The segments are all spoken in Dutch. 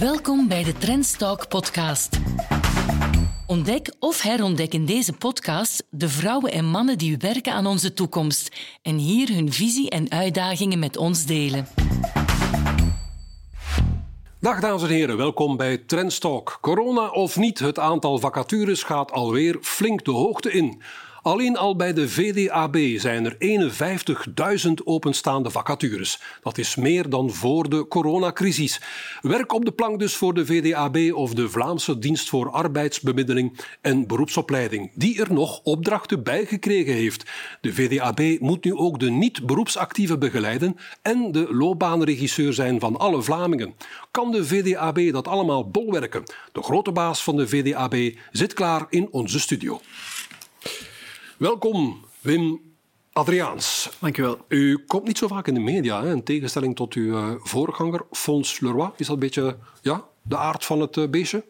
Welkom bij de Trendstalk podcast. Ontdek of herontdek in deze podcast de vrouwen en mannen die werken aan onze toekomst en hier hun visie en uitdagingen met ons delen. Dag dames en heren, welkom bij Trendstalk. Corona of niet, het aantal vacatures gaat alweer flink de hoogte in. Alleen al bij de VDAB zijn er 51.000 openstaande vacatures. Dat is meer dan voor de coronacrisis. Werk op de plank dus voor de VDAB of de Vlaamse Dienst voor Arbeidsbemiddeling en Beroepsopleiding, die er nog opdrachten bij gekregen heeft. De VDAB moet nu ook de niet-beroepsactieven begeleiden en de loopbaanregisseur zijn van alle Vlamingen. Kan de VDAB dat allemaal bolwerken? De grote baas van de VDAB zit klaar in onze studio. Welkom, Wim Adriaans. Dank u wel. U komt niet zo vaak in de media, hè, in tegenstelling tot uw uh, voorganger, Fons Leroy. Is dat een beetje ja, de aard van het uh, beestje?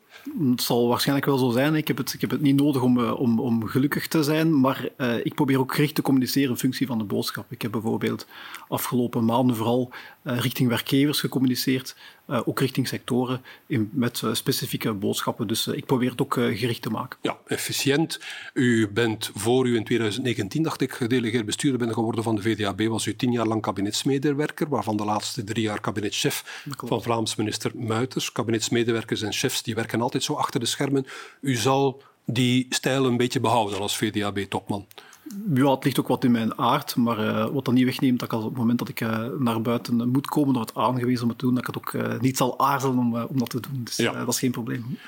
Het zal waarschijnlijk wel zo zijn. Ik heb het, ik heb het niet nodig om, uh, om, om gelukkig te zijn, maar ik probeer ook gericht te communiceren in functie van de boodschap. Ik heb bijvoorbeeld afgelopen maanden vooral richting werkgevers gecommuniceerd, uh, ook richting sectoren in, met specifieke boodschappen. Dus ik probeer het ook gericht te maken. Ja, efficiënt. U bent voor u in 2019, dacht ik, gedelegeerd bestuurder bent geworden van de VDAB. Was u tien jaar lang kabinetsmedewerker, waarvan de laatste drie jaar kabinetchef van Vlaams minister Muiters. Kabinetsmedewerkers en chefs die werken altijd zo achter de schermen. U zal die stijl een beetje behouden als VDAB-topman. Ja, het ligt ook wat in mijn aard, maar uh, wat dat niet wegneemt dat ik als op het moment dat ik uh, naar buiten moet komen of het aangewezen om het te doen, dat ik het ook uh, niet zal aarzelen om, om dat te doen. Dus ja. dat is geen probleem.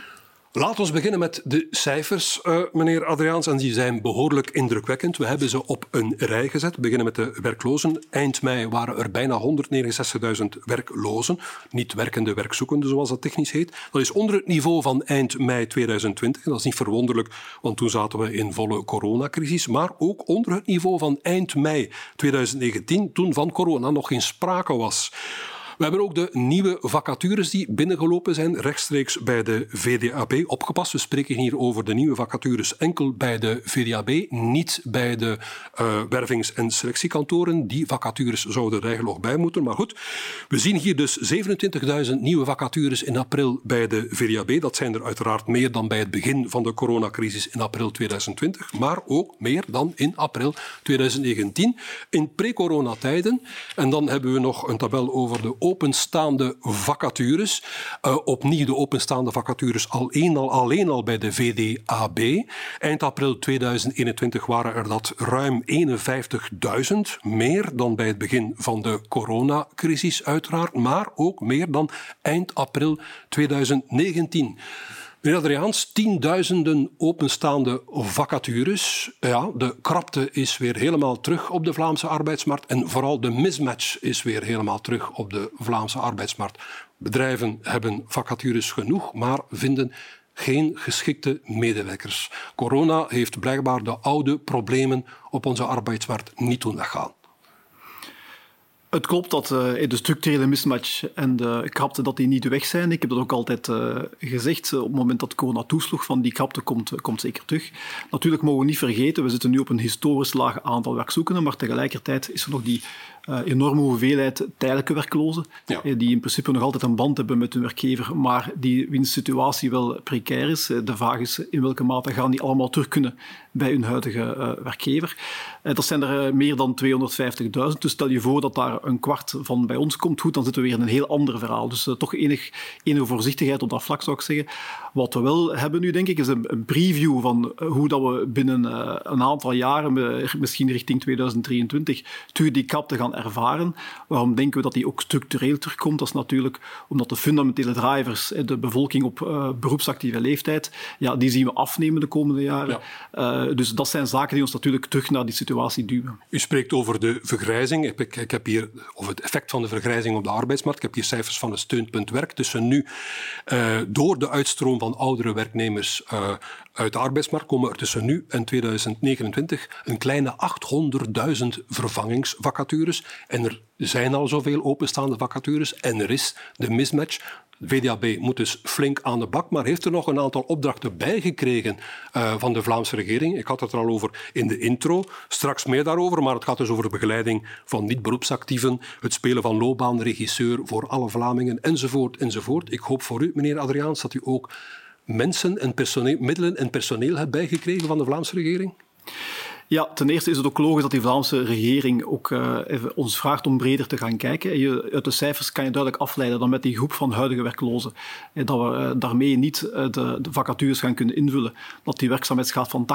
Laten we beginnen met de cijfers, uh, meneer Adriaans. En die zijn behoorlijk indrukwekkend. We hebben ze op een rij gezet. We beginnen met de werklozen. Eind mei waren er bijna 169.000 werklozen. Niet werkende werkzoekenden, zoals dat technisch heet. Dat is onder het niveau van eind mei 2020. Dat is niet verwonderlijk, want toen zaten we in volle coronacrisis. Maar ook onder het niveau van eind mei 2019, toen van corona nog geen sprake was. We hebben ook de nieuwe vacatures die binnengelopen zijn, rechtstreeks bij de VDAB opgepast. We spreken hier over de nieuwe vacatures enkel bij de VDAB, niet bij de uh, wervings- en selectiekantoren. Die vacatures zouden er eigenlijk nog bij moeten. Maar goed, we zien hier dus 27.000 nieuwe vacatures in april bij de VDAB. Dat zijn er uiteraard meer dan bij het begin van de coronacrisis in april 2020, maar ook meer dan in april 2019 in pre-coronatijden. En dan hebben we nog een tabel over de openstaande vacatures. Uh, opnieuw de openstaande vacatures alleen al, alleen al bij de VDAB. Eind april 2021 waren er dat ruim 51.000. Meer dan bij het begin van de coronacrisis uiteraard, maar ook meer dan eind april 2019. Meneer Adriaans, tienduizenden openstaande vacatures. Ja, de krapte is weer helemaal terug op de Vlaamse arbeidsmarkt en vooral de mismatch is weer helemaal terug op de Vlaamse arbeidsmarkt. Bedrijven hebben vacatures genoeg, maar vinden geen geschikte medewerkers. Corona heeft blijkbaar de oude problemen op onze arbeidsmarkt niet doen weggaan. Het klopt dat uh, de structurele mismatch en de krapte dat die niet weg zijn. Ik heb dat ook altijd uh, gezegd. Op het moment dat corona toesloeg, van die krapte komt, komt zeker terug. Natuurlijk mogen we niet vergeten, we zitten nu op een historisch laag aantal werkzoekenden, maar tegelijkertijd is er nog die uh, enorme hoeveelheid tijdelijke werklozen, ja. die in principe nog altijd een band hebben met hun werkgever, maar die wiens situatie wel precair is. De vraag is in welke mate gaan die allemaal terug kunnen bij hun huidige uh, werkgever. Uh, dat zijn er meer dan 250.000, dus stel je voor dat daar een kwart van bij ons komt, goed, dan zitten we weer in een heel ander verhaal. Dus toch enig, enige voorzichtigheid op dat vlak zou ik zeggen. Wat we wel hebben nu, denk ik, is een, een preview van hoe dat we binnen een aantal jaren, misschien richting 2023, terug die kap te gaan ervaren. Waarom denken we dat die ook structureel terugkomt? Dat is natuurlijk omdat de fundamentele drivers, de bevolking op beroepsactieve leeftijd, ja, die zien we afnemen de komende jaren. Ja. Uh, dus dat zijn zaken die ons natuurlijk terug naar die situatie duwen. U spreekt over de vergrijzing. Ik, ik heb hier, of het effect van de vergrijzing op de arbeidsmarkt. Ik heb hier cijfers van het steunpunt werk. Tussen nu, uh, door de uitstroom van oudere werknemers uit de arbeidsmarkt komen er tussen nu en 2029 een kleine 800.000 vervangingsvacatures. En er zijn al zoveel openstaande vacatures en er is de mismatch VDAB moet dus flink aan de bak, maar heeft er nog een aantal opdrachten bijgekregen uh, van de Vlaamse regering. Ik had het er al over in de intro, straks meer daarover, maar het gaat dus over de begeleiding van niet-beroepsactieven, het spelen van loopbaanregisseur voor alle Vlamingen, enzovoort, enzovoort. Ik hoop voor u, meneer Adriaans, dat u ook mensen en personeel, middelen en personeel hebt bijgekregen van de Vlaamse regering. Ja, ten eerste is het ook logisch dat die Vlaamse regering ook uh, ons vraagt om breder te gaan kijken. Je, uit de cijfers kan je duidelijk afleiden dat met die groep van huidige werklozen, eh, dat we uh, daarmee niet de, de, vacatures gaan kunnen invullen. Dat die werkzaamheidsgraad van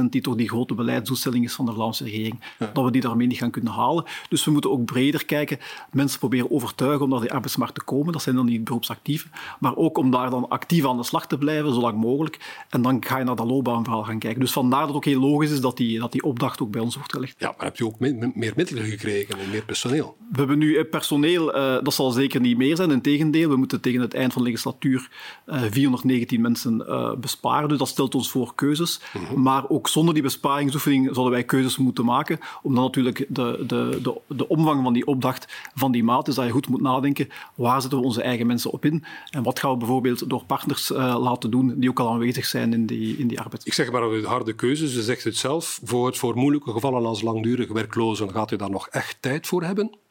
80%, die toch die grote beleidsdoelstelling is van de Vlaamse regering, dat we die daarmee niet gaan kunnen halen. Dus we moeten ook breder kijken, mensen proberen overtuigen om naar die arbeidsmarkt te komen. Dat zijn dan niet beroepsactieven. Maar ook om daar dan actief aan de slag te blijven, zolang mogelijk. En dan ga je naar dat loopbaanverhaal gaan kijken. Dus vandaar dat het ook heel logisch is dat die, dat die opdracht ook bij ons wordt gelegd. Ja, maar heb je ook meer middelen gekregen en meer personeel? We hebben nu eh, personeel, uh, dat zal zeker niet meer zijn. Integendeel, we moeten tegen het eind van de legislatuur uh, eh, 419 mensen uh, besparen. Dus dat stelt ons voor keuzes. Mm -hmm. Maar ook zonder die besparingsoefening zullen wij keuzes moeten maken. Om dan natuurlijk de, de, de, de omvang van die opdracht van die maat, dus dat je goed moet nadenken, waar zetten we onze eigen mensen op in? En wat gaan we bijvoorbeeld door partners laten doen die ook al aanwezig zijn in die, in die arbeid? Ik zeg maar harde keuzes, je zegt het zelf. Voor voor moeilijke gevallen als langdurig werklozen gaat u daar nog echt tijd voor hebben?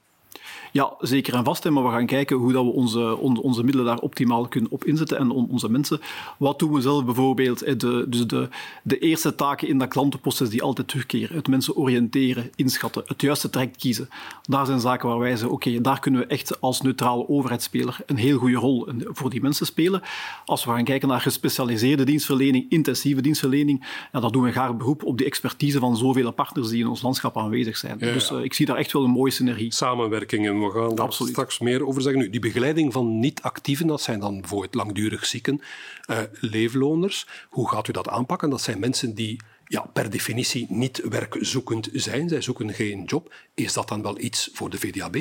Ja, zeker en vast. Maar we gaan kijken hoe dat we onze, onze middelen daar optimaal kunnen op inzetten en onze mensen. Wat doen we zelf bijvoorbeeld? De, dus de, de eerste taken in dat klantenproces die altijd terugkeren. Het mensen oriënteren, inschatten, het juiste traject kiezen. Daar zijn zaken waar wij zeggen, oké, daar kunnen we echt als neutrale overheidsspeler een heel goede rol voor die mensen spelen. Als we gaan kijken naar gespecialiseerde dienstverlening, intensieve dienstverlening, ja, dan doen we graag beroep op die expertise van zoveel partners die in ons landschap aanwezig zijn. Ja, ja. Dus uh, ik zie daar echt wel een mooie synergie. Samenwerking we gaan daar Absoluut. straks meer over zeggen. Nu, die begeleiding van niet-actieven, dat zijn dan bijvoorbeeld langdurig zieken, uh, leefloners. Hoe gaat u dat aanpakken? Dat zijn mensen die ja, per definitie niet werkzoekend zijn. Zij zoeken geen job. Is dat dan wel iets voor de VDAB?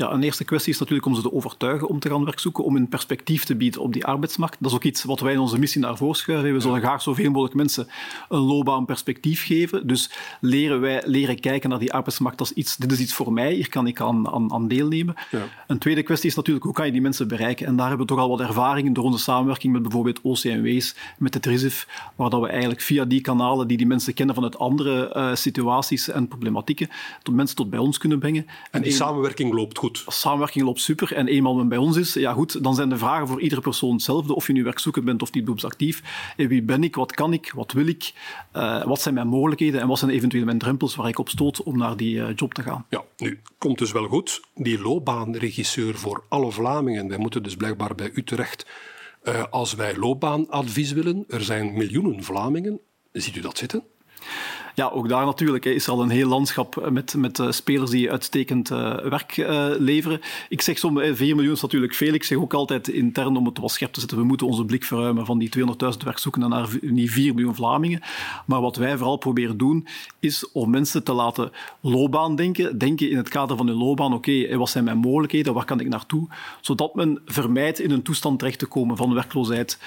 Ja, een eerste kwestie is natuurlijk om ze te overtuigen om te gaan werk zoeken, om een perspectief te bieden op die arbeidsmarkt. Dat is ook iets wat wij in onze missie naar voren schuiven. We zullen graag zoveel mogelijk mensen een loopbaanperspectief geven. Dus leren wij leren kijken naar die arbeidsmarkt als iets, dit is iets voor mij, hier kan ik aan, aan, aan deelnemen. Ja. Een tweede kwestie is natuurlijk, hoe kan je die mensen bereiken? En daar hebben we toch al wat ervaringen door onze samenwerking met bijvoorbeeld OCMW's, met het RISIF, waar dat we eigenlijk via die kanalen die die mensen kennen vanuit andere uh, situaties en problematieken, tot mensen tot bij ons kunnen brengen. En, en die een, samenwerking loopt goed. Samenwerking loopt super. En eenmaal men bij ons is, ja goed, dan zijn de vragen voor iedere persoon hetzelfde. Of je nu werkzoekend bent of niet beroepsactief. En wie ben ik, wat kan ik, wat wil ik, uh, wat zijn mijn mogelijkheden en wat zijn eventueel mijn drempels waar ik op stoot om naar die uh, job te gaan. Ja, nu komt dus wel goed. Die loopbaanregisseur voor alle Vlamingen. Wij moeten dus blijkbaar bij Utrecht, uh, als wij loopbaanadvies willen, er zijn miljoenen Vlamingen. Ziet u dat zitten? Ja, ook daar natuurlijk is al een heel landschap met, met uh, spelers die uitstekend uh, werk leveren. Ik zeg soms, 4 miljoen is natuurlijk veel. Ik zeg ook altijd intern om het wat scherp te zetten, we moeten onze blik verruimen van die 200.000 werkzoekenden naar niet 4 miljoen Vlamingen. Maar wat wij vooral proberen doen, is om mensen te laten loopbaan denken. Denken in het kader van hun loopbaan, oké, wat zijn mijn mogelijkheden, waar kan ik naartoe? Zodat men vermijdt in een toestand terecht te komen van werkloosheid,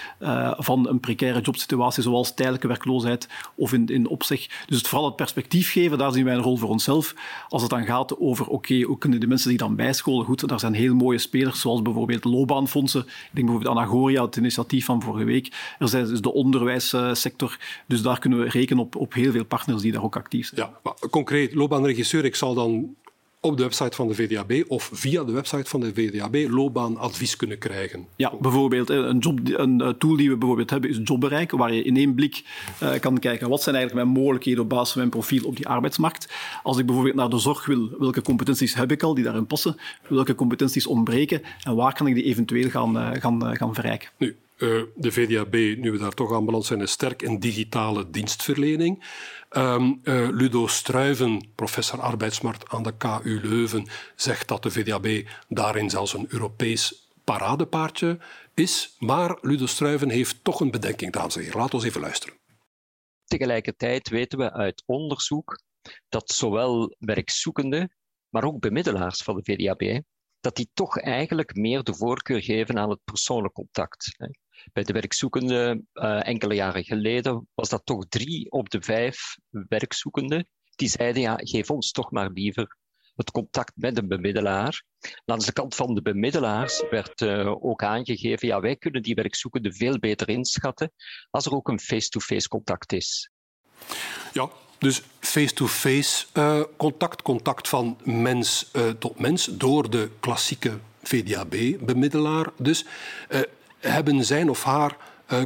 van een precaire jobsituatie, zoals tijdelijke werkloosheid of in, in opzeg. Dus vooral het perspectief geven, daar zien wij een rol voor onszelf. Als het dan gaat over, oké, okay, hoe kunnen de mensen die dan bijscholen? Goed, daar zijn heel mooie spelers, zoals bijvoorbeeld loopbaanfondsen. Ik denk bijvoorbeeld aan Agoria, het initiatief van vorige week. Er zijn dus de onderwijssector. Dus daar kunnen we rekenen op, op heel veel partners die daar ook actief zijn. Ja, maar concreet, loopbaanregisseur, ik zal dan op de website van de VDAB of via de website van de VDAB loopbaanadvies kunnen krijgen. Ja, bijvoorbeeld een, job, een eh, tool die we bijvoorbeeld hebben is Jobbereik, waar je in één blik uh, kan kijken wat zijn eigenlijk mijn mogelijkheden op basis van mijn profiel op die arbeidsmarkt. Als ik bijvoorbeeld naar de zorg wil, welke competenties heb ik al die daarin passen, welke competenties ontbreken en waar kan ik die eventueel gaan, uh, gaan, gaan verrijken. Nu, de VDAB, nu we daar toch aan beland zijn, is sterk in digitale dienstverlening. Um, uh, Ludo Struiven, professor arbeidsmarkt aan de KU Leuven, zegt dat de VDAB daarin zelfs een Europees paradepaardje is. Maar Ludo Struiven heeft toch een bedenking, dames en heren. Laten we even luisteren. Tegelijkertijd weten we uit onderzoek dat zowel werkzoekenden, maar ook bemiddelaars van de VDAB, dat die toch eigenlijk meer de voorkeur geven aan het persoonlijk contact. Bij de werkzoekenden uh, enkele jaren geleden was dat toch drie op de vijf werkzoekenden die zeiden, ja, geef ons toch maar liever het contact met een bemiddelaar. Langs de kant van de bemiddelaars werd uh, ook aangegeven, ja, wij kunnen die werkzoekenden veel beter inschatten als er ook een face-to-face contact is. Ja, dus face-to-face uh, contact, contact van mens tot mens door de klassieke VDAB-bemiddelaar. Dus hebben zijn of haar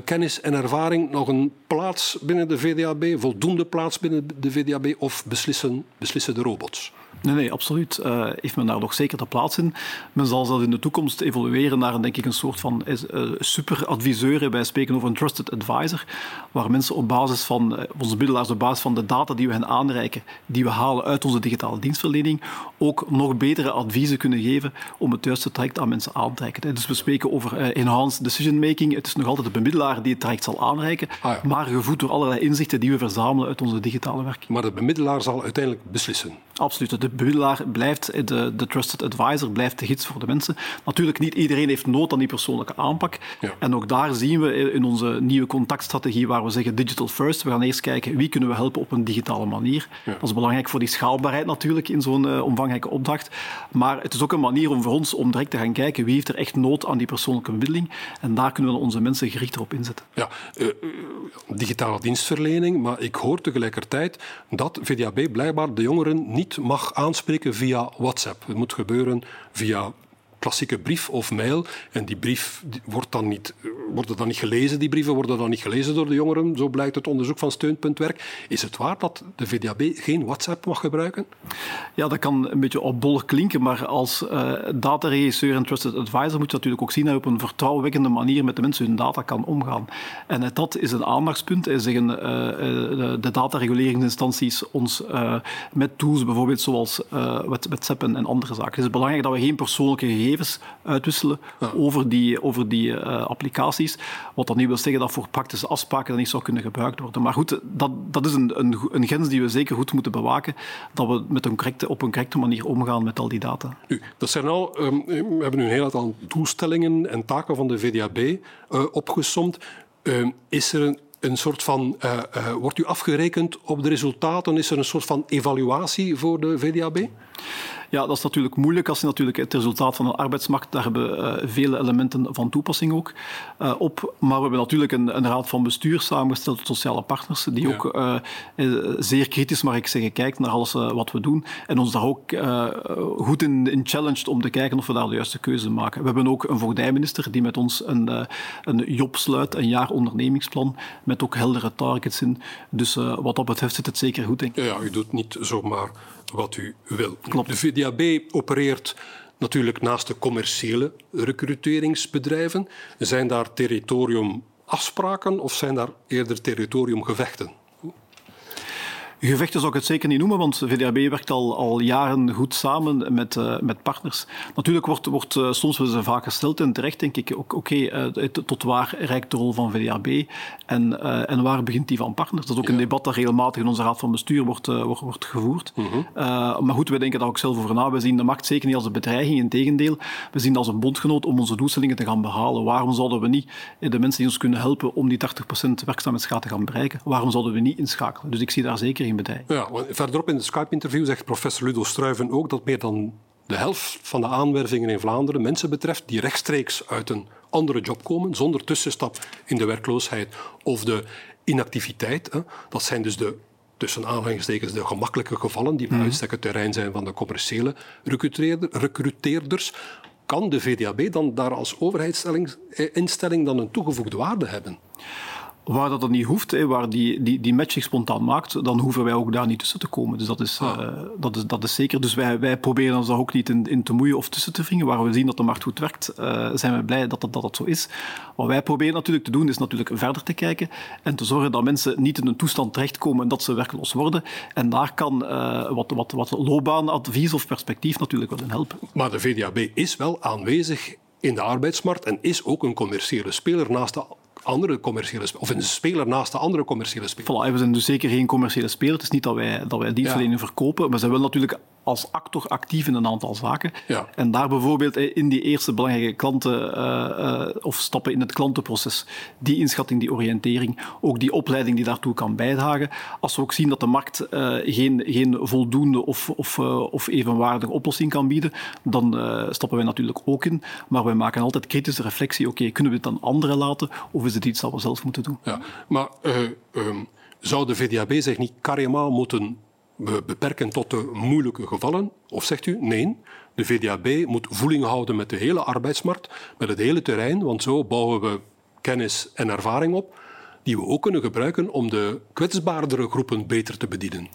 kennis en ervaring nog een plaats binnen de VDAB, voldoende plaats binnen de VDAB of beslissen, beslissen de robots? Nee, nee, absoluut. Uh, heeft men daar nog zeker de plaats in. Men zal zelfs in de toekomst evolueren naar een, denk ik, een soort van uh, superadviseur. Wij spreken over een trusted advisor, waar mensen op basis van, uh, onze middelaars op basis van de data die we hen aanreiken, die we halen uit onze digitale dienstverlening, ook nog betere adviezen kunnen geven om het juiste traject aan mensen aan te reiken. Dus we spreken over enhanced decision making. Het is nog altijd de bemiddelaar die het traject zal aanreiken, ah, ja. maar gevoed door allerlei inzichten die we verzamelen uit onze digitale werking. Maar de bemiddelaar zal uiteindelijk beslissen? Absoluut de bemiddelaar blijft, de, de trusted advisor blijft de gids voor de mensen. Natuurlijk, niet iedereen heeft nood aan die persoonlijke aanpak. Ja. En ook daar zien we in onze nieuwe contactstrategie, waar we zeggen digital first, we gaan eerst kijken wie kunnen we helpen op een digitale manier. Ja. Dat is belangrijk voor die schaalbaarheid natuurlijk in zo'n uh, omvangrijke opdracht. Maar het is ook een manier om voor ons om direct te gaan kijken wie heeft er echt nood aan die persoonlijke bemiddeling. En daar kunnen we onze mensen gericht op inzetten. Ja, uh, digitale dienstverlening, maar ik hoor tegelijkertijd dat VDAB blijkbaar de jongeren niet mag aanspreken via WhatsApp. Het moet gebeuren via klassieke brief of mail. En die brief wordt dan niet, worden dan niet gelezen, die brieven worden dan niet gelezen door de jongeren. Zo blijkt het onderzoek van Steun.werk. Is het waar dat de VDAB geen WhatsApp mag gebruiken? Ja, dat kan een beetje opbollig klinken, maar als uh, dataregisseur en trusted advisor moet je natuurlijk ook zien dat je op een vertrouwenwekkende manier met de mensen hun data kan omgaan. En dat is een aandachtspunt. En zeggen uh, de, datareguleringsinstanties ons met tools bijvoorbeeld zoals WhatsApp en andere zaken. Het is belangrijk dat we geen persoonlijke gegevens gegevens uitwisselen over die, over die uh, applicaties. Wat dan niet wil zeggen dat voor praktische afspraken dat niet zou kunnen gebruikt worden. Maar goed, dat, dat is een, een, een grens die we zeker goed moeten bewaken. Dat we met een correcte, op een correcte manier omgaan met al die data. Nu, dat zijn al, um, we hebben nu een heel aantal doelstellingen en taken van de VDAB uh, eh, opgesomd. Uh, is er een een soort van, uh, uh, wordt u afgerekend op de resultaten? Is er een soort van evaluatie voor de VDAB? Ja, dat is natuurlijk moeilijk als je natuurlijk het resultaat van een arbeidsmarkt, daar hebben uh, vele elementen van toepassing ook uh, op. Maar we hebben natuurlijk een, een, raad van bestuur samengesteld met sociale partners, die ja. ook uh, zeer kritisch, mag ik zeggen, kijkt naar alles wat we doen. En ons daar ook goed in, in challenged om te kijken of we daar de juiste keuze maken. We hebben ook een voogdijminister die met ons een, een job sluit, een jaar ondernemingsplan, met ook heldere targets in. Dus wat dat betreft zit het zeker goed, denk ik. Ja, u doet niet zomaar wat u wil. Klopt. De VDAB opereert natuurlijk naast de commerciële recruteringsbedrijven. Zijn daar territoriumafspraken of zijn daar eerder territoriumgevechten? Gevechten zou ik het zeker niet noemen, want VDAB werkt al, al jaren goed samen met, uh, met partners. Natuurlijk wordt, wordt uh, soms wel vaak gesteld en terecht denk ik, oké, okay, uh, tot waar reikt de rol van VDAB en, en waar begint die van partners? Dat is ook ja. een debat dat regelmatig in onze raad van bestuur wordt, wordt, wordt gevoerd. -huh. maar goed, wij denken daar ook zelf over na. We zien de markt zeker niet als een bedreiging, in tegendeel. We zien dat als een bondgenoot om onze doelstellingen te gaan behalen. Waarom zouden we niet de mensen die ons kunnen helpen om die 80% werkzaamheidsgraad te gaan bereiken, waarom zouden we niet inschakelen? Dus ik zie daar zeker ja, verderop in het Skype-interview zegt professor Ludo Struiven ook dat meer dan de helft van de aanwervingen in Vlaanderen mensen betreft die rechtstreeks uit een andere job komen, zonder tussenstap in de werkloosheid of de inactiviteit. Hè. Dat zijn dus de tussen aanhalingstekens de gemakkelijke gevallen die bij mm. uitstek het terrein zijn van de commerciële recruteerders. Kan de VDAB dan daar als overheidsinstelling dan een toegevoegde waarde hebben? Waar dat, dat niet hoeft, hè, waar die, die, die match zich spontaan maakt, dan hoeven wij ook daar niet tussen te komen. Dus dat is, ah. uh, dat is, dat is zeker. Dus wij, wij proberen ons daar ook niet in, in te moeien of tussen te vingen. Waar we zien dat de markt goed werkt, uh, zijn we blij dat dat, dat dat zo is. Wat wij proberen natuurlijk te doen, is natuurlijk verder te kijken en te zorgen dat mensen niet in een toestand terechtkomen dat ze werkloos worden. En daar kan uh, wat, wat, wat loopbaanadvies of perspectief natuurlijk wel in helpen. Maar de VDAB is wel aanwezig in de arbeidsmarkt en is ook een commerciële speler naast de andere commerciële of een speler naast de andere commerciële speler. Voilà, we zijn dus zeker geen commerciële speler. Het is niet dat wij, dat wij dienstverlening verkopen, maar zijn wel natuurlijk als actor actief in een aantal zaken. Ja. En daar bijvoorbeeld in die eerste belangrijke klanten uh, uh, of stappen in het klantenproces, die inschatting, die oriëntering, ook die opleiding die daartoe kan bijdragen. Als we ook zien dat de markt uh, geen, geen voldoende of, of, of evenwaardige oplossing kan bieden, dan stappen wij natuurlijk ook in. Maar wij maken altijd kritische reflectie. Oké, okay, kunnen we het aan anderen laten of is het iets dat we zelf moeten doen? Ja, maar um, zou de VDAB zich niet carrément moeten beperken tot de moeilijke gevallen? Of zegt u nee, de VDAB moet voeling houden met de hele arbeidsmarkt, met het hele terrein, want zo bouwen we kennis en ervaring op die we ook kunnen gebruiken om de kwetsbaardere groepen beter te bedienen.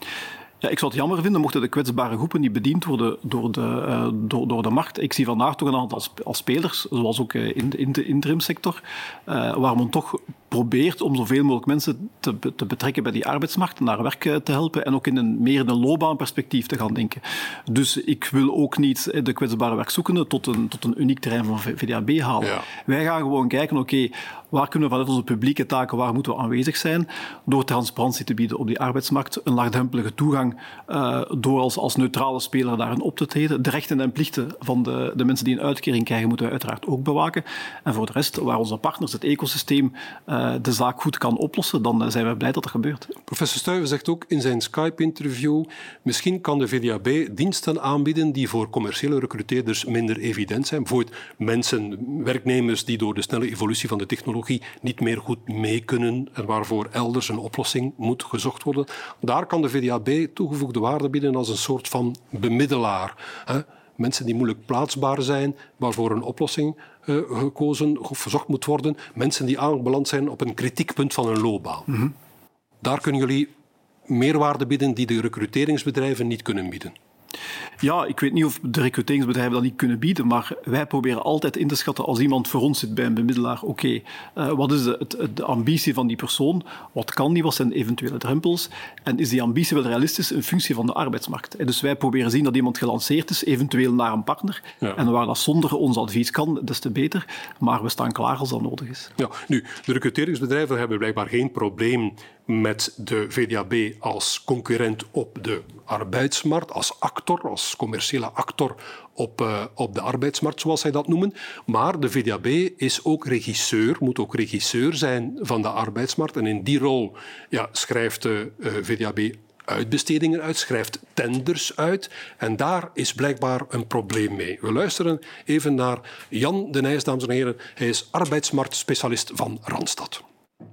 Ja, ik zou het jammer vinden mochten de kwetsbare groepen niet bediend worden door de, uh, door, door de markt. Ik zie vandaag toch een aantal als spelers, zoals ook eh, in de, in de interimsector, uh, waar men toch probeert om zoveel mogelijk mensen te, te betrekken bij die arbeidsmarkt, naar werk te helpen en ook in een meer een loopbaanperspectief te gaan denken. Dus ik wil ook niet de kwetsbare werkzoekenden tot een, tot een uniek terrein van VDAB halen. Ja. Wij gaan gewoon kijken, oké, okay, waar kunnen we vanuit onze publieke taken, waar moeten we aanwezig zijn, door transparantie te bieden op die arbeidsmarkt, een laagdrempelige toegang, uh, door als, als neutrale speler daarin op te treden. De rechten en plichten van de, de mensen die een uitkering krijgen, moeten we uiteraard ook bewaken. En voor de rest, waar onze partners, het ecosysteem, uh, de zaak goed kan oplossen, dan zijn we blij dat dat gebeurt. Professor Stuyven zegt ook in zijn Skype-interview, misschien kan de VDAB diensten aanbieden die voor commerciële recruteerders minder evident zijn. Bijvoorbeeld mensen, werknemers die door de snelle evolutie van de technologie niet meer goed mee kunnen en waarvoor elders een oplossing moet gezocht worden. Daar kan de VDAB toegevoegde waarde bieden als een soort van bemiddelaar. Hè? Mensen die moeilijk plaatsbaar zijn, waarvoor een oplossing uh, gekozen of verzocht moet worden. Mensen die aanbeland zijn op een kritiekpunt van een loopbaan. Mm -hmm. Daar kunnen jullie meerwaarde bieden die de recruteringsbedrijven niet kunnen bieden. Ja, ik weet niet of de recruteringsbedrijven dat niet kunnen bieden, maar wij proberen altijd in te schatten als iemand voor ons zit bij een bemiddelaar, oké, okay, uh, wat is de, het, de, ambitie van die persoon? Wat kan die? Wat zijn eventuele drempels? En is die ambitie wel realistisch in functie van de arbeidsmarkt? En dus wij proberen zien dat iemand gelanceerd is, eventueel naar een partner. Ja. En waar dat zonder ons advies kan, des te beter. Maar we staan klaar als dat nodig is. Ja, nu, de recruteringsbedrijven hebben blijkbaar geen probleem met de VDAB als concurrent op de arbeidsmarkt, als actor, als commerciële actor op, uh, op de arbeidsmarkt, zoals zij dat noemen. Maar de VDAB is ook regisseur, moet ook regisseur zijn van de arbeidsmarkt. En in die rol ja, schrijft de uh, VDAB uitbestedingen uit, schrijft tenders uit. En daar is blijkbaar een probleem mee. We luisteren even naar Jan de Nijs, dames en heren. Hij is arbeidsmarktspecialist van Randstad.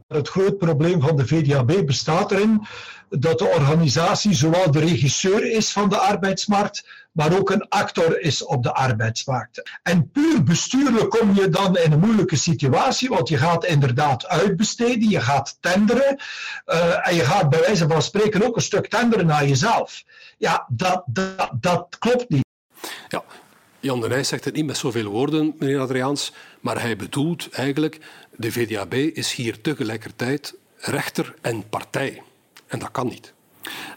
Het groot probleem van de VDAB bestaat erin dat de organisatie zowel de regisseur is van de arbeidsmarkt, maar ook een actor is op de arbeidsmarkt. En puur bestuurlijk kom je dan in een moeilijke situatie, want je gaat inderdaad uitbesteden, je gaat tenderen uh, en je gaat bij wijze van spreken ook een stuk tenderen naar jezelf. Ja, dat, dat, dat klopt niet. Ja, Jan de Nijs zegt het niet met zoveel woorden, meneer Adriaans, maar hij bedoelt eigenlijk, de VDAB is hier tegelijkertijd rechter en partij. En dat kan niet.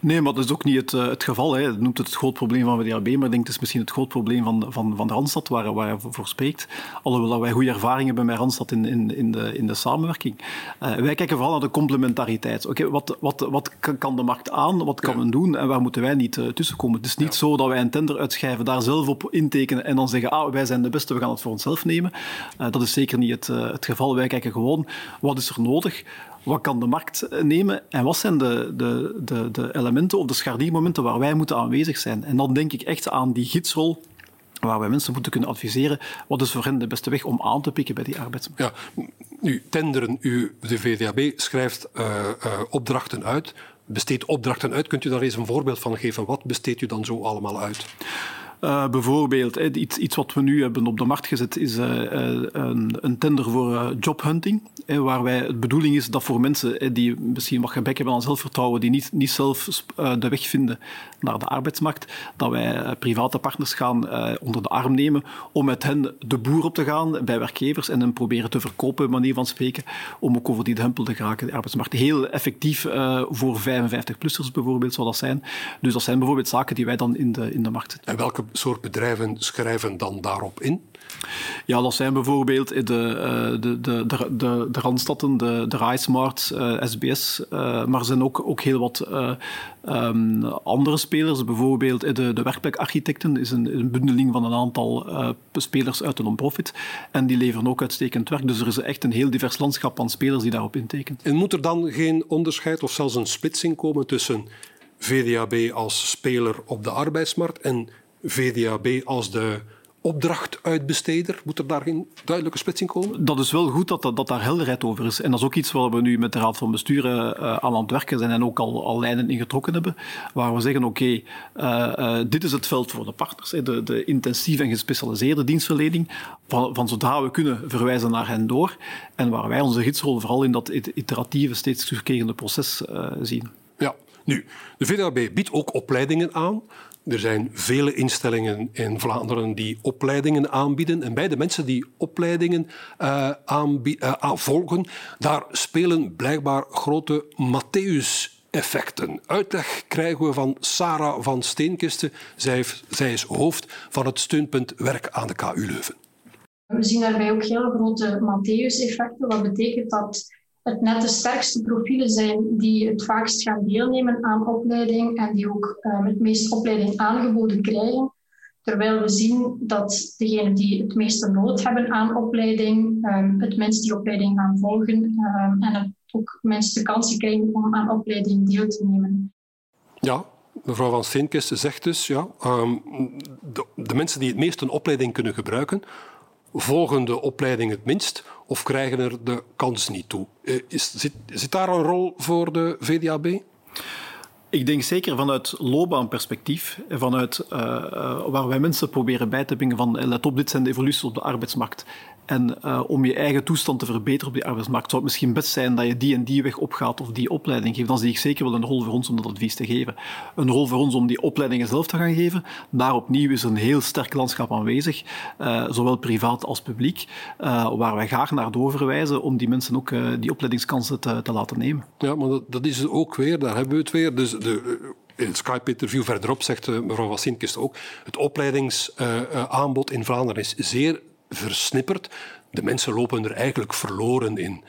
Nee, maar dat is ook niet het, uh, het geval. Hè. Je noemt het het groot probleem van VDAB, maar ik denk het is misschien het groot probleem van, van, van de Randstad, waar, waar hij voor spreekt. Alhoewel wij goede ervaring hebben met Randstad in, in, in, de, in de samenwerking. Uh, wij kijken vooral naar de complementariteit. Oké, okay, wat, wat, wat kan de markt aan, wat kan ja. men doen en waar moeten wij niet uh, tussenkomen? Het is niet ja. zo dat wij een tender uitschrijven, daar zelf op intekenen en dan zeggen, ah, wij zijn de beste, we gaan het voor onszelf nemen. dat is zeker niet het, het geval. Wij kijken gewoon, wat is er nodig? Wat kan de markt nemen en wat zijn de, de, de, de elementen of de scharniermomenten waar wij moeten aanwezig zijn? En dan denk ik echt aan die gidsrol waar wij mensen moeten kunnen adviseren. Wat is voor hen de beste weg om aan te pikken bij die arbeidsmarkt? Ja, nu, tenderen, u, de VDAB schrijft uh, uh, opdrachten uit, besteedt opdrachten uit. Kunt u daar eens een voorbeeld van geven? Wat besteedt u dan zo allemaal uit? Uh, bijvoorbeeld, eh, iets, iets wat we nu hebben op de markt gezet, is uh, een, een, tender voor jobhunting. waar wij, de bedoeling is dat voor mensen die misschien wat gebrek hebben aan zelfvertrouwen, die niet, niet zelf de weg vinden naar de arbeidsmarkt, dat wij private partners gaan onder de arm nemen om met hen de boer op te gaan bij werkgevers en hen proberen te verkopen, manier van spreken, om ook over die drempel te geraken, de arbeidsmarkt. Heel effectief voor 55-plussers bijvoorbeeld zou dat zijn. Dus dat zijn bijvoorbeeld zaken die wij dan in de, in de markt zetten. En welke soort bedrijven schrijven dan daarop in? Ja, dat zijn bijvoorbeeld de, de, de, de, de, de Randstadten, de, de SBS, maar er zijn ook, ook heel wat um, andere spelers. Bijvoorbeeld de, de Werkplekarchitecten is een, een bundeling van een aantal spelers uit de non-profit. En die leveren ook uitstekend werk. Dus er is echt een heel divers landschap aan spelers die daarop intekenen. En moet er dan geen onderscheid of zelfs een splitsing komen tussen VDAB als speler op de arbeidsmarkt en VDAB als de opdrachtuitbesteder? Moet er daar geen duidelijke splitsing komen? Dat is wel goed dat, dat, dat, daar helderheid over is. En dat is ook iets waar we nu met de Raad van Bestuur uh, aan aan het werken zijn en ook al, al lijnen ingetrokken hebben. Waar we zeggen, oké, okay, uh, uh, dit is het veld voor de partners. De, de intensieve en gespecialiseerde dienstverlening. Van, van zodra we kunnen verwijzen naar hen door. En waar wij onze gidsrol vooral in dat iteratieve, steeds terugkerende proces zien. Ja, nu, de VDAB biedt ook opleidingen aan. Er zijn vele instellingen in Vlaanderen die opleidingen aanbieden. En bij de mensen die opleidingen uh, uh, volgen, daar spelen blijkbaar grote Matthäus-effecten. Uitleg krijgen we van Sarah van Steenkisten. Zij, zij is hoofd van het steunpunt Werk aan de KU Leuven. We zien daarbij ook heel grote Matthäus-effecten. Dat betekent dat het net de sterkste profielen zijn die het vaakst gaan deelnemen aan opleiding en die ook um, het meest opleiding aangeboden krijgen. Terwijl we zien dat degenen die het meeste nood hebben aan opleiding, um, het minst die opleiding gaan volgen um, en het ook minst de kansen krijgen om aan opleiding deel te nemen. Ja, mevrouw Van Steenkist zegt dus, ja, de, de mensen die het meest een opleiding kunnen gebruiken, volgen de opleiding het minst of krijgen er de kans niet toe. Eh, is, zit, zit daar een rol voor de VDAB? Ik denk zeker vanuit loopbaanperspectief, vanuit uh, waar wij mensen proberen bij te brengen van let op, dit zijn de evoluties op de arbeidsmarkt. En uh, om je eigen toestand te verbeteren op die arbeidsmarkt, zou het misschien best zijn dat je die en die weg opgaat of die opleiding geeft. Dan zie ik zeker wel een rol voor ons om dat advies te geven. Een rol voor ons om die opleidingen zelf te gaan geven. Daar opnieuw is een heel sterk landschap aanwezig, uh, zowel privaat als publiek, uh, waar wij graag naar doorverwijzen om die mensen ook die opleidingskansen te, te, laten nemen. Ja, maar dat, dat, is ook weer, daar hebben we het weer. Dus de, in het Skype-interview verderop zegt mevrouw Wassinkist ook, het opleidingsaanbod in Vlaanderen is zeer versnipperd. De mensen lopen er eigenlijk verloren in.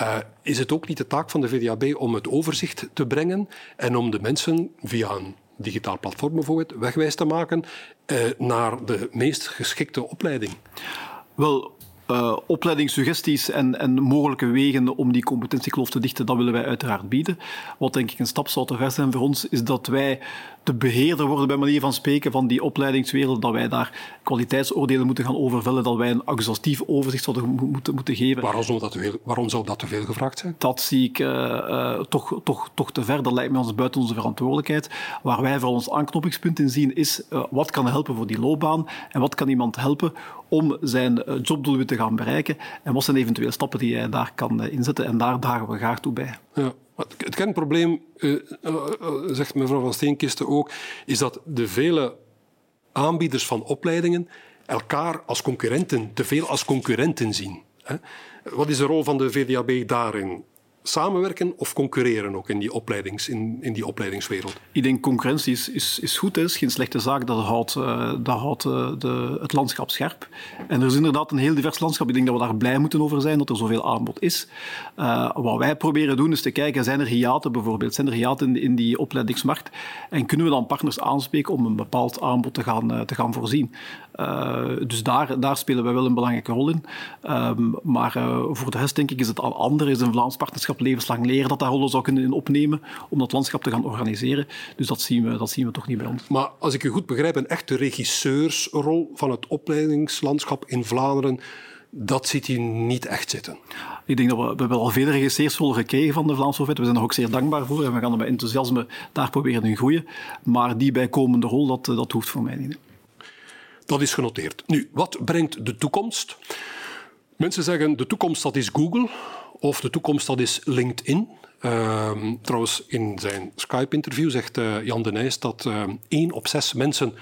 Uh, is het ook niet de taak van de VDAB om het overzicht te brengen en om de mensen via een digitaal platform bijvoorbeeld wegwijs te maken uh, naar de meest geschikte opleiding? Wel, uh, opleidingssuggesties en, en, mogelijke wegen om die competentiekloof te dichten, dat willen wij uiteraard bieden. Wat denk ik een stap zou te ver zijn voor ons, is dat wij de beheerder worden, bij manier van spreken, van die opleidingswereld, dat wij daar kwaliteitsoordelen moeten gaan overvellen, dat wij een exhaustief overzicht zouden moeten, moeten geven. Waarom zou, dat te veel, waarom zou dat te veel gevraagd zijn? Dat zie ik uh, uh, toch, toch, toch te ver. Dat lijkt me ons buiten onze verantwoordelijkheid. Waar wij voor ons aanknopingspunt in zien, is uh, wat kan helpen voor die loopbaan en wat kan iemand helpen om zijn jobdoelwit te gaan bereiken en wat zijn eventuele stappen die hij daar kan inzetten. En daar dragen we graag toe bij. Ja. Het kernprobleem, uh, uh, zegt mevrouw van Steenkisten ook, is dat de vele aanbieders van opleidingen elkaar als concurrenten, te veel als concurrenten zien. Wat is de rol van de VDAB daarin? Samenwerken of concurreren ook in die, opleidings, in, in die opleidingswereld? Ik denk concurrentie is, is, is goed, is geen slechte zaak. Dat houdt, uh, dat uh, de, het landschap scherp. En er is inderdaad een heel divers landschap. Ik denk dat we daar blij moeten over zijn dat er zoveel aanbod is. Uh, wat wij proberen doen is te kijken, zijn er hiaten bijvoorbeeld? Zijn er hiaten in, in die opleidingsmarkt? En kunnen we dan partners aanspreken om een bepaald aanbod te gaan, te gaan voorzien? Dus daar, daar spelen wij wel een belangrijke rol in. Um, maar voor de rest denk ik is het al anders. Is een Vlaams partnerschap levenslang leren dat daar rollen zou kunnen opnemen om dat landschap te gaan organiseren. Dus dat zien we, dat zien we toch niet bij ons. Maar als ik u goed begrijp, een echte regisseursrol van het opleidingslandschap in Vlaanderen, dat ziet hij niet echt zitten. Ik denk dat we, we hebben al veel regisseursrollen gekregen van de Vlaamse overheid. We zijn er ook zeer dankbaar voor en we gaan er met enthousiasme daar proberen in groeien. Maar die bijkomende rol, dat, dat hoeft voor mij niet. Dat is genoteerd. Nu, wat brengt de toekomst? Mensen zeggen de toekomst dat is Google of de toekomst dat is LinkedIn. Uh, trouwens, in zijn Skype-interview zegt uh, Jan de Nijs dat uh, één op zes mensen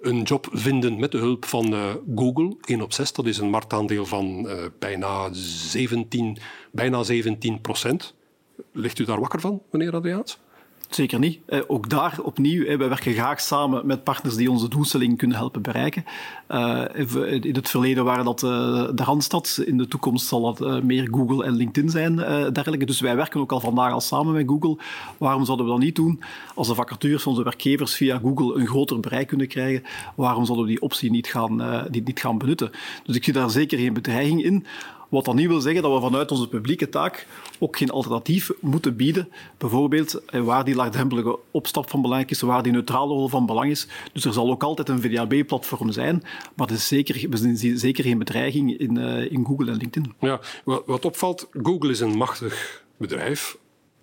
een job vinden met de hulp van uh, Google. 1 op 6, dat is een marktaandeel van bijna, 17, bijna 17 procent. Ligt u daar wakker van, meneer Adriaans? Zeker niet. Eh, ook daar opnieuw, wij werken graag samen met partners die onze doelstelling kunnen helpen bereiken. Eh, in het verleden waren dat eh, de Randstad, in de toekomst zal dat meer Google en LinkedIn zijn, dergelijke. Dus wij werken ook al vandaag al samen met Google. Waarom zouden we dat niet doen? Als de vacatures van onze werkgevers via Google een groter bereik kunnen krijgen, waarom zouden we die optie niet gaan, niet gaan benutten? Dus ik zie daar zeker geen bedreiging in. Wat dan niet wil zeggen dat we vanuit onze publieke taak ook geen alternatief moeten bieden. Bijvoorbeeld eh, waar die laagdrempelige opstap van belang is, waar die neutrale rol van belang is. Dus er zal ook altijd een VDAB-platform zijn, maar is zeker, we zien zeker geen bedreiging in, uh, in Google en LinkedIn. Ja, wat opvalt, Google is een machtig bedrijf.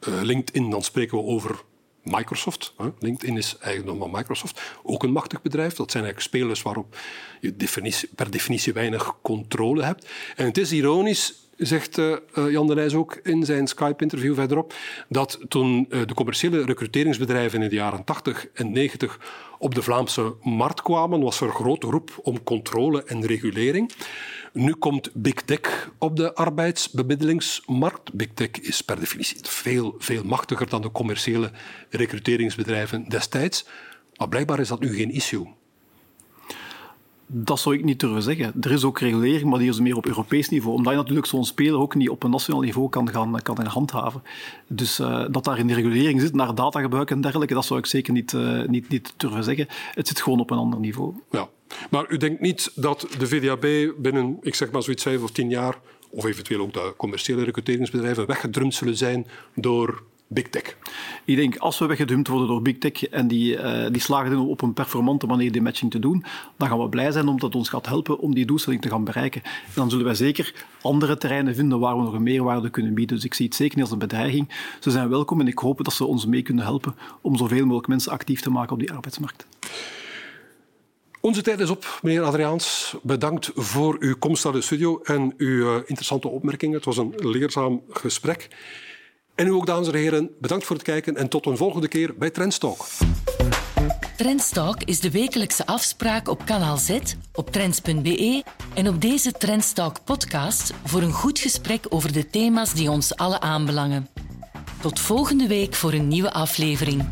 Uh, LinkedIn, dan spreken we over Microsoft. LinkedIn is eigenlijk nog maar Microsoft. Ook een machtig bedrijf. Dat zijn eigenlijk spelers waarop je per definitie weinig controle hebt. En het is ironisch, zegt uh, Jan de Nijs ook in zijn Skype-interview verderop, dat toen uh, de commerciële recruteringsbedrijven in de jaren 80 en 90 op de Vlaamse markt kwamen, was er grote roep om controle en regulering. Nu komt Big Tech op de arbeidsbemiddelingsmarkt. Big Tech is per definitie veel, veel machtiger dan de commerciële recruteringsbedrijven destijds. Maar blijkbaar is dat nu geen issue. Dat zou ik niet durven zeggen. Er is ook regulering, maar die is meer op Europees niveau. Omdat je natuurlijk zo'n speler ook niet op een nationaal niveau kan gaan, kan handhaven. Dus uh, dat daar in de regulering zit, naar datagebruik en dergelijke, dat zou ik zeker niet, uh, niet, niet durven zeggen. Het zit gewoon op een ander niveau. Ja. Maar u denkt niet dat de VDAB binnen, ik zeg maar zoiets vijf of tien jaar, of eventueel ook de commerciële recruteringsbedrijven, weggedrumd zullen zijn door Big Tech. Ik denk, als we weggedumpt worden door Big Tech en die, uh, die slagen op een performante manier die matching te doen, dan gaan we blij zijn omdat het ons gaat helpen om die doelstelling te gaan bereiken. En dan zullen wij zeker andere terreinen vinden waar we nog een meerwaarde kunnen bieden. Dus ik zie het zeker niet als een bedreiging. Ze zijn welkom en ik hoop dat ze ons mee kunnen helpen om zoveel mogelijk mensen actief te maken op die arbeidsmarkt. Onze tijd is op, meneer Adriaans. Bedankt voor uw komst naar de studio en uw uh, interessante opmerkingen. Het was een leerzaam gesprek. En u ook, dames en heren, bedankt voor het kijken en tot een volgende keer bij Trendstalk. Trendstalk is de wekelijkse afspraak op kanaal Z, op trends.be en op deze Trendstalk podcast voor een goed gesprek over de thema's die ons alle aanbelangen. Tot volgende week voor een nieuwe aflevering.